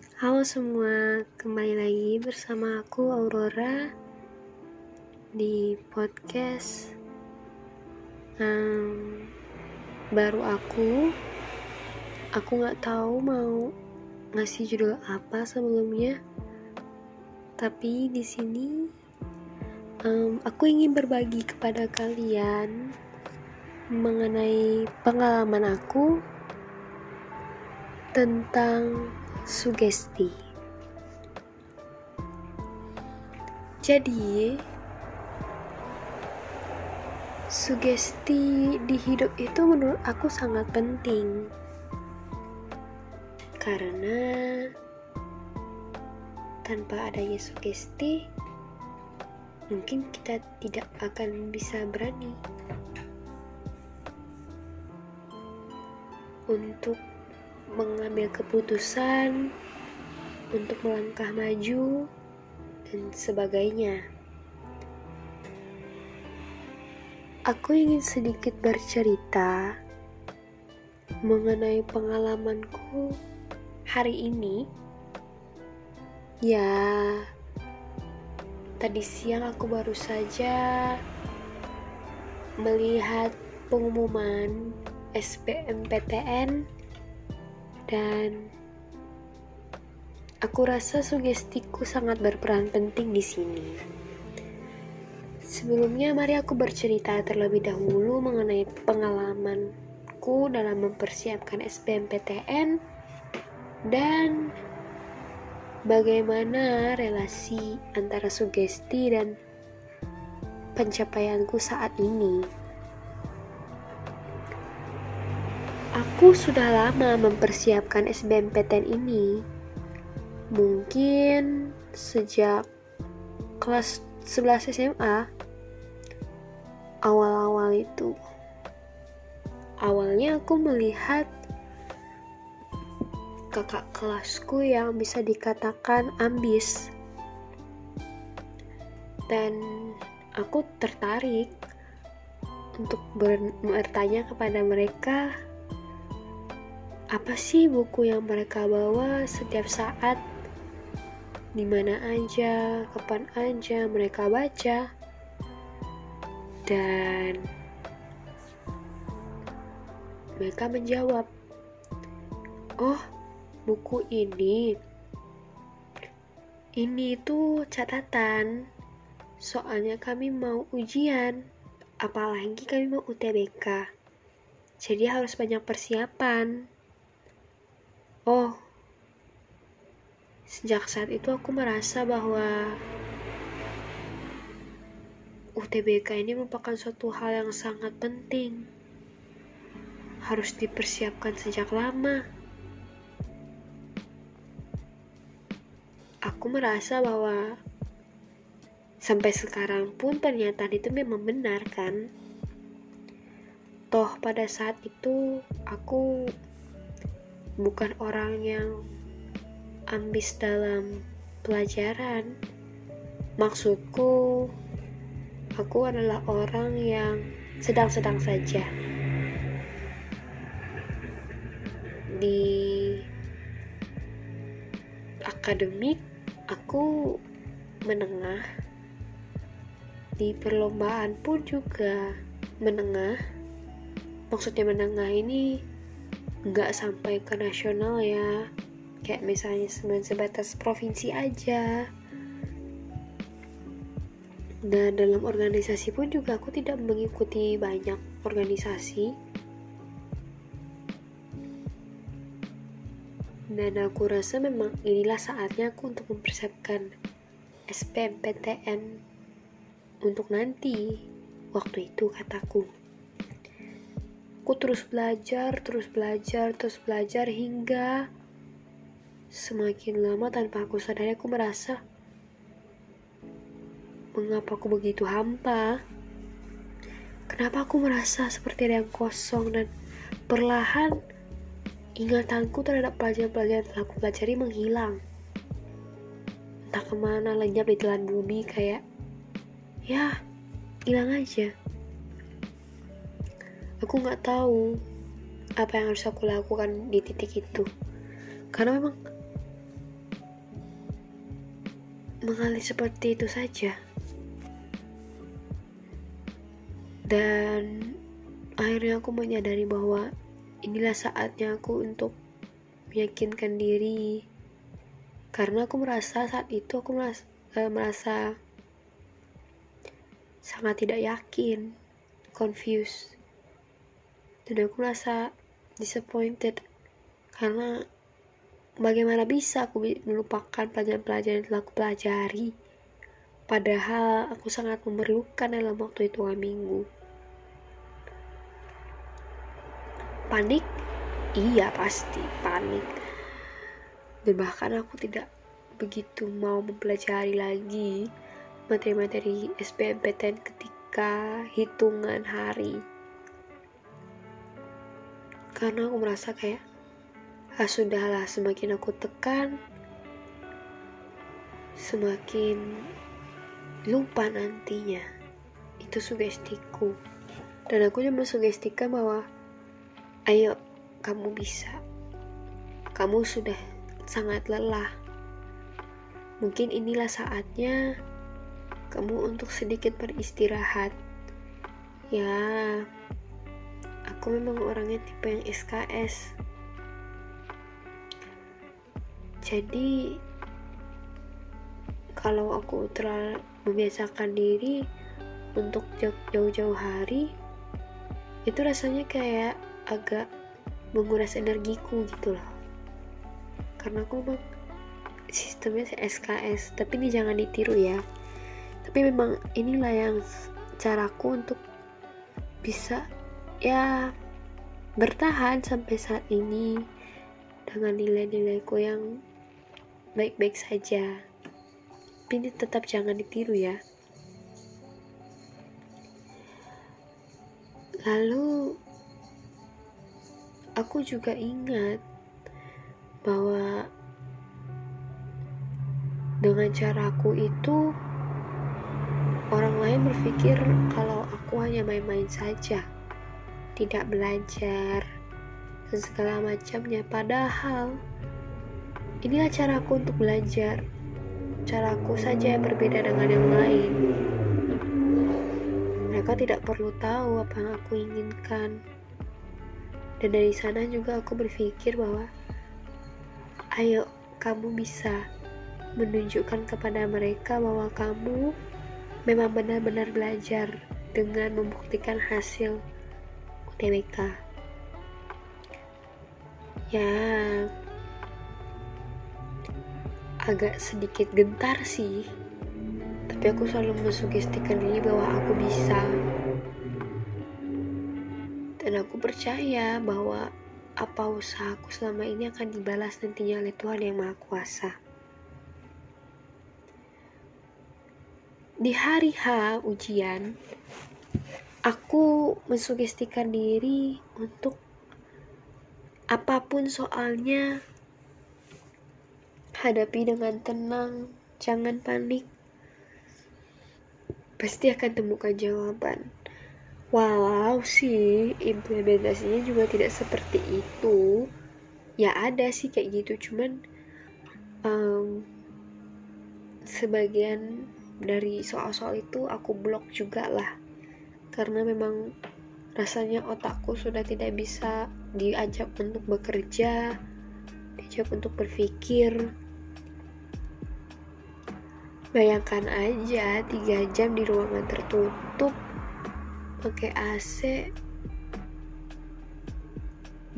Halo semua, kembali lagi bersama aku Aurora di podcast um, baru aku. Aku nggak tahu mau ngasih judul apa sebelumnya, tapi di sini um, aku ingin berbagi kepada kalian mengenai pengalaman aku tentang sugesti. Jadi, sugesti di hidup itu menurut aku sangat penting. Karena tanpa adanya sugesti, mungkin kita tidak akan bisa berani untuk mengambil keputusan untuk melangkah maju dan sebagainya. Aku ingin sedikit bercerita mengenai pengalamanku hari ini. Ya, tadi siang aku baru saja melihat pengumuman SBMPTN dan aku rasa sugestiku sangat berperan penting di sini. Sebelumnya, mari aku bercerita terlebih dahulu mengenai pengalamanku dalam mempersiapkan SBMPTN dan bagaimana relasi antara sugesti dan pencapaianku saat ini. Aku sudah lama mempersiapkan SBMPTN ini. Mungkin sejak kelas 11 SMA awal-awal itu. Awalnya aku melihat kakak kelasku yang bisa dikatakan ambis. Dan aku tertarik untuk bertanya kepada mereka apa sih buku yang mereka bawa setiap saat? Di mana aja, kapan aja mereka baca? Dan mereka menjawab oh buku ini ini itu catatan. Soalnya kami mau ujian apalagi kami mau UTBK jadi harus banyak persiapan Oh, sejak saat itu aku merasa bahwa UTBK ini merupakan suatu hal yang sangat penting. Harus dipersiapkan sejak lama. Aku merasa bahwa sampai sekarang pun pernyataan itu memang benar kan? Toh pada saat itu aku bukan orang yang ambis dalam pelajaran. Maksudku, aku adalah orang yang sedang-sedang saja. Di akademik, aku menengah. Di perlombaan pun juga menengah. Maksudnya menengah ini nggak sampai ke nasional ya. Kayak misalnya sebatas provinsi aja. Dan dalam organisasi pun juga aku tidak mengikuti banyak organisasi. Dan aku rasa memang inilah saatnya aku untuk mempersiapkan SPMPTN untuk nanti. Waktu itu kataku Aku terus belajar, terus belajar, terus belajar hingga semakin lama tanpa aku sadari aku merasa mengapa aku begitu hampa. Kenapa aku merasa seperti ada yang kosong dan perlahan ingatanku terhadap pelajaran-pelajaran telah aku pelajari menghilang. Entah ke mana lenyap di telan bumi kayak ya hilang aja aku nggak tahu apa yang harus aku lakukan di titik itu. Karena memang mengalir seperti itu saja. Dan akhirnya aku menyadari bahwa inilah saatnya aku untuk meyakinkan diri. Karena aku merasa saat itu aku merasa, uh, merasa sangat tidak yakin confused dan aku merasa disappointed. Karena bagaimana bisa aku melupakan pelajaran-pelajaran yang telah aku pelajari? Padahal aku sangat memerlukan dalam waktu itu minggu. Panik? Iya pasti panik. Dan bahkan aku tidak begitu mau mempelajari lagi materi-materi SBMPTN ketika hitungan hari karena aku merasa kayak ah sudahlah semakin aku tekan semakin lupa nantinya itu sugestiku dan aku cuma sugestikan bahwa Ayo, kamu bisa. Kamu sudah sangat lelah. Mungkin inilah saatnya kamu untuk sedikit beristirahat. Ya, aku memang orangnya tipe yang SKS. Jadi, kalau aku terlalu membiasakan diri untuk jauh-jauh hari, itu rasanya kayak agak menguras energiku gitu loh karena aku memang sistemnya SKS tapi ini jangan ditiru ya tapi memang inilah yang caraku untuk bisa ya bertahan sampai saat ini dengan nilai-nilaiku yang baik-baik saja. Tapi tetap jangan ditiru ya. Lalu aku juga ingat bahwa dengan caraku itu orang lain berpikir kalau aku hanya main-main saja tidak belajar dan segala macamnya. Padahal inilah caraku untuk belajar. Caraku saja yang berbeda dengan yang lain. Mereka tidak perlu tahu apa yang aku inginkan. Dan dari sana juga aku berpikir bahwa ayo kamu bisa menunjukkan kepada mereka bahwa kamu memang benar-benar belajar dengan membuktikan hasil UTBK. Ya, agak sedikit gentar sih, tapi aku selalu mensugestikan diri bahwa aku bisa dan aku percaya bahwa apa usahaku selama ini akan dibalas nantinya oleh Tuhan Yang Maha Kuasa. Di hari H ujian, aku mensugestikan diri untuk apa pun soalnya hadapi dengan tenang, jangan panik. Pasti akan temukan jawaban. Walau sih implementasinya juga tidak seperti itu. Ya ada sih kayak gitu cuman um, sebagian dari soal-soal itu aku blok juga lah karena memang rasanya otakku sudah tidak bisa diajak untuk bekerja diajak untuk berpikir. Bayangkan aja tiga jam di ruangan tertutup pakai AC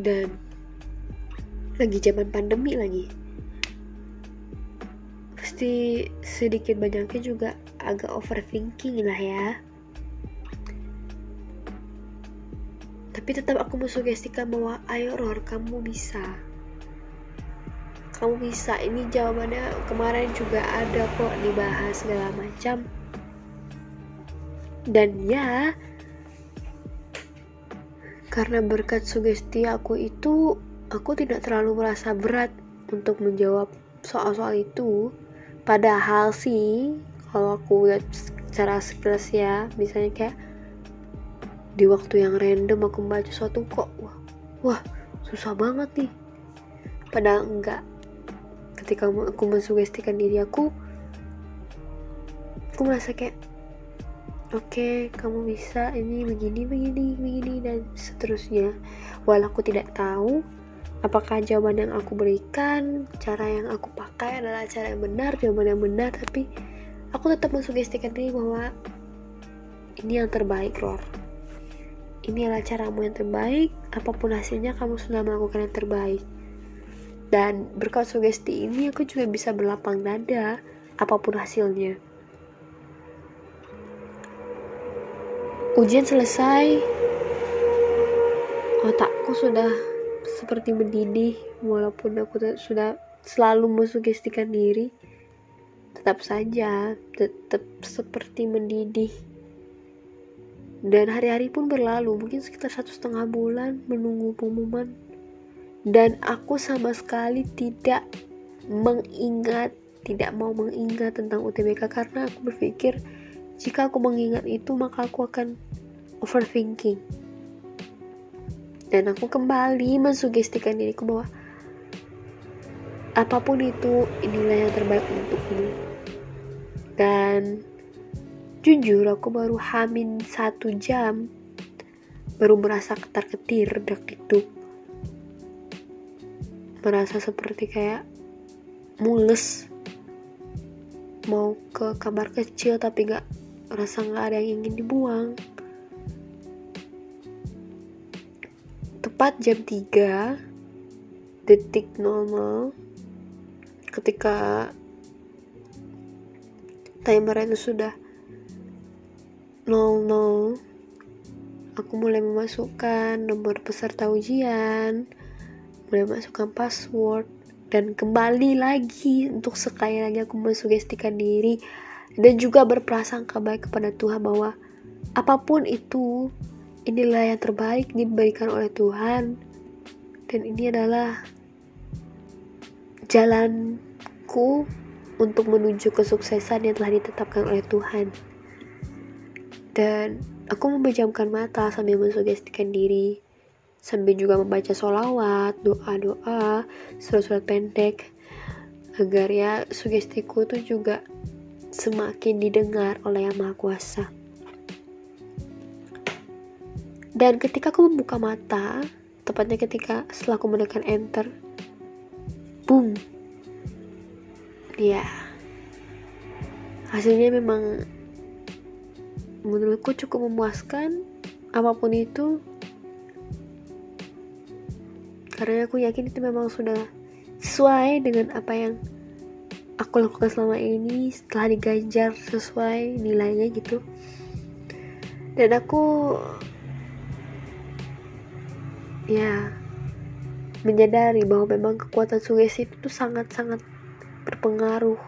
dan lagi zaman pandemi lagi. Pasti sedikit banyaknya juga agak overthinking lah ya tapi tetap aku mensugestikan bahwa ayo Ror kamu bisa. Kamu bisa. Ini jawabannya kemarin juga ada kok dibahas segala macam. Dan ya karena berkat sugesti aku itu, aku tidak terlalu merasa berat untuk menjawab soal-soal itu. Padahal sih, kalau aku lihat secara sekilas ya, misalnya kayak di waktu yang random aku membaca suatu kok, wah, wah susah banget nih. Padahal enggak. Ketika aku mensugestikan diri aku, aku merasa kayak oke okay, kamu bisa ini begini begini begini dan seterusnya walau aku tidak tahu apakah jawaban yang aku berikan cara yang aku pakai adalah cara yang benar jawaban yang benar tapi aku tetap mensugestikan diri bahwa ini yang terbaik Ror ini adalah caramu yang terbaik apa pun hasilnya kamu sudah melakukan yang terbaik. Dan berkat sugesti ini aku juga bisa berlapang dada apa pun hasilnya. Ujian selesai, otakku sudah seperti mendidih, walaupun aku sudah selalu mensugestikan diri, tetap saja tetap seperti mendidih. Dan hari-hari pun berlalu, mungkin sekitar satu setengah bulan menunggu pengumuman. Dan aku sama sekali tidak mengingat, tidak mau mengingat tentang UTBK karena aku berpikir jika aku mengingat itu, maka aku akan overthinking. Dan aku kembali mensugestikan diriku bahwa apa pun itu, inilah yang terbaik untukmu. Dan jujur, aku baru hamin satu jam, baru merasa ketar-ketir, dak Merasa seperti kayak mules mau ke kamar kecil tapi gak rasa nggak ada yang ingin dibuang. Tepat jam 3 detik 00 ketika timer itu sudah 00 aku mulai memasukkan nomor peserta ujian mulai masukkan password dan kembali lagi untuk sekali lagi aku mensugestikan diri dan juga berprasangka baik kepada Tuhan bahwa apa pun itu inilah yang terbaik diberikan oleh Tuhan. Dan ini adalah jalanku untuk menuju kesuksesan yang telah ditetapkan oleh Tuhan dan aku memejamkan mata sambil mensugestikan diri sambil juga membaca solawat, doa-doa, surat-surat pendek agar ya sugestiku itu juga semakin didengar oleh Yang Maha Kuasa. Dan ketika aku membuka mata, tepatnya ketika setelah aku menekan enter, boom. Ya. Hasilnya memang menurutku cukup memuaskan apa pun itu. Karena aku yakin itu memang sudah sesuai dengan apa yang aku lakukan selama ini setelah diganjar sesuai nilainya gitu. Dan aku ya menyadari bahwa memang kekuatan sugesti itu sangat-sangat berpengaruh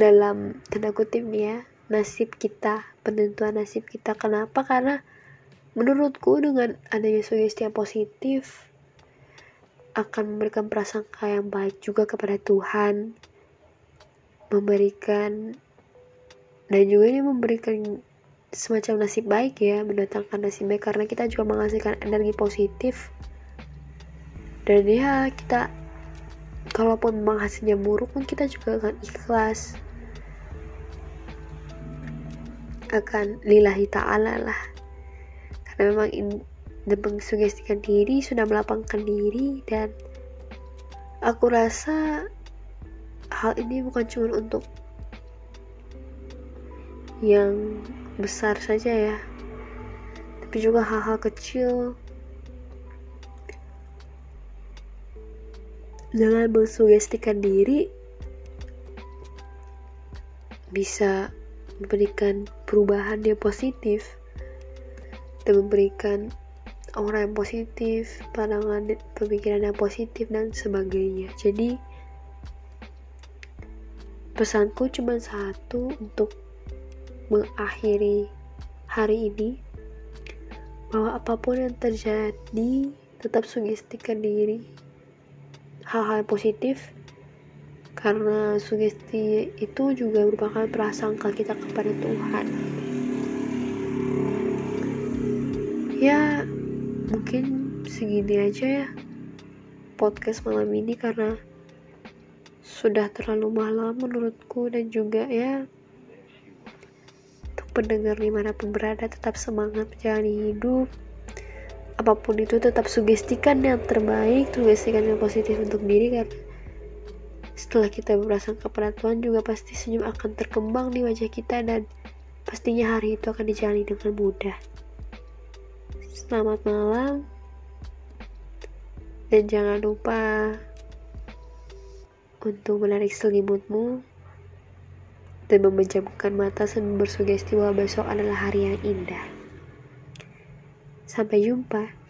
dalam tanda kutip ya nasib kita penentuan nasib kita. Kenapa? Karena menurutku dengan adanya sugesti yang positif akan memberikan prasangka yang baik juga kepada Tuhan memberikan dan juga ini memberikan semacam nasib baik ya mendatangkan nasib baik karena kita juga menghasilkan energi positif. Dan ya kita kalaupun memang hasilnya buruk pun kita juga akan ikhlas akan lillahi ta'ala lah. Karena memang dan mengsugestikan diri sudah melapangkan diri dan aku rasa hal ini bukan cuma untuk yang besar saja ya tapi juga hal-hal kecil. Jangan mensugestikan diri bisa memberikan perubahan yang positif dan memberikan orang yang positif pandangan pemikiran yang positif dan sebagainya. Jadi pesanku cuma satu untuk mengakhiri hari ini. Bahwa apa pun yang terjadi tetap sugestikan diri. Hal-hal positif karena sugesti itu juga merupakan prasangka kita kepada Tuhan. Ya mungkin segini aja ya podcast malam ini karena sudah terlalu malam menurutku dan juga ya pendengar di mana pun berada tetap semangat menjalani hidup. Apa pun itu tetap sugestikan yang terbaik sugestikan yang positif untuk diri karena setelah kita berprasangka pada Tuhan juga pasti senyum akan terkembang di wajah kita dan pastinya hari itu akan dijalani dengan mudah selamat malam dan jangan lupa untuk menarik selimutmu dan memejamkan mata sambil bersugesti bahwa besok adalah hari yang indah. Sampai jumpa.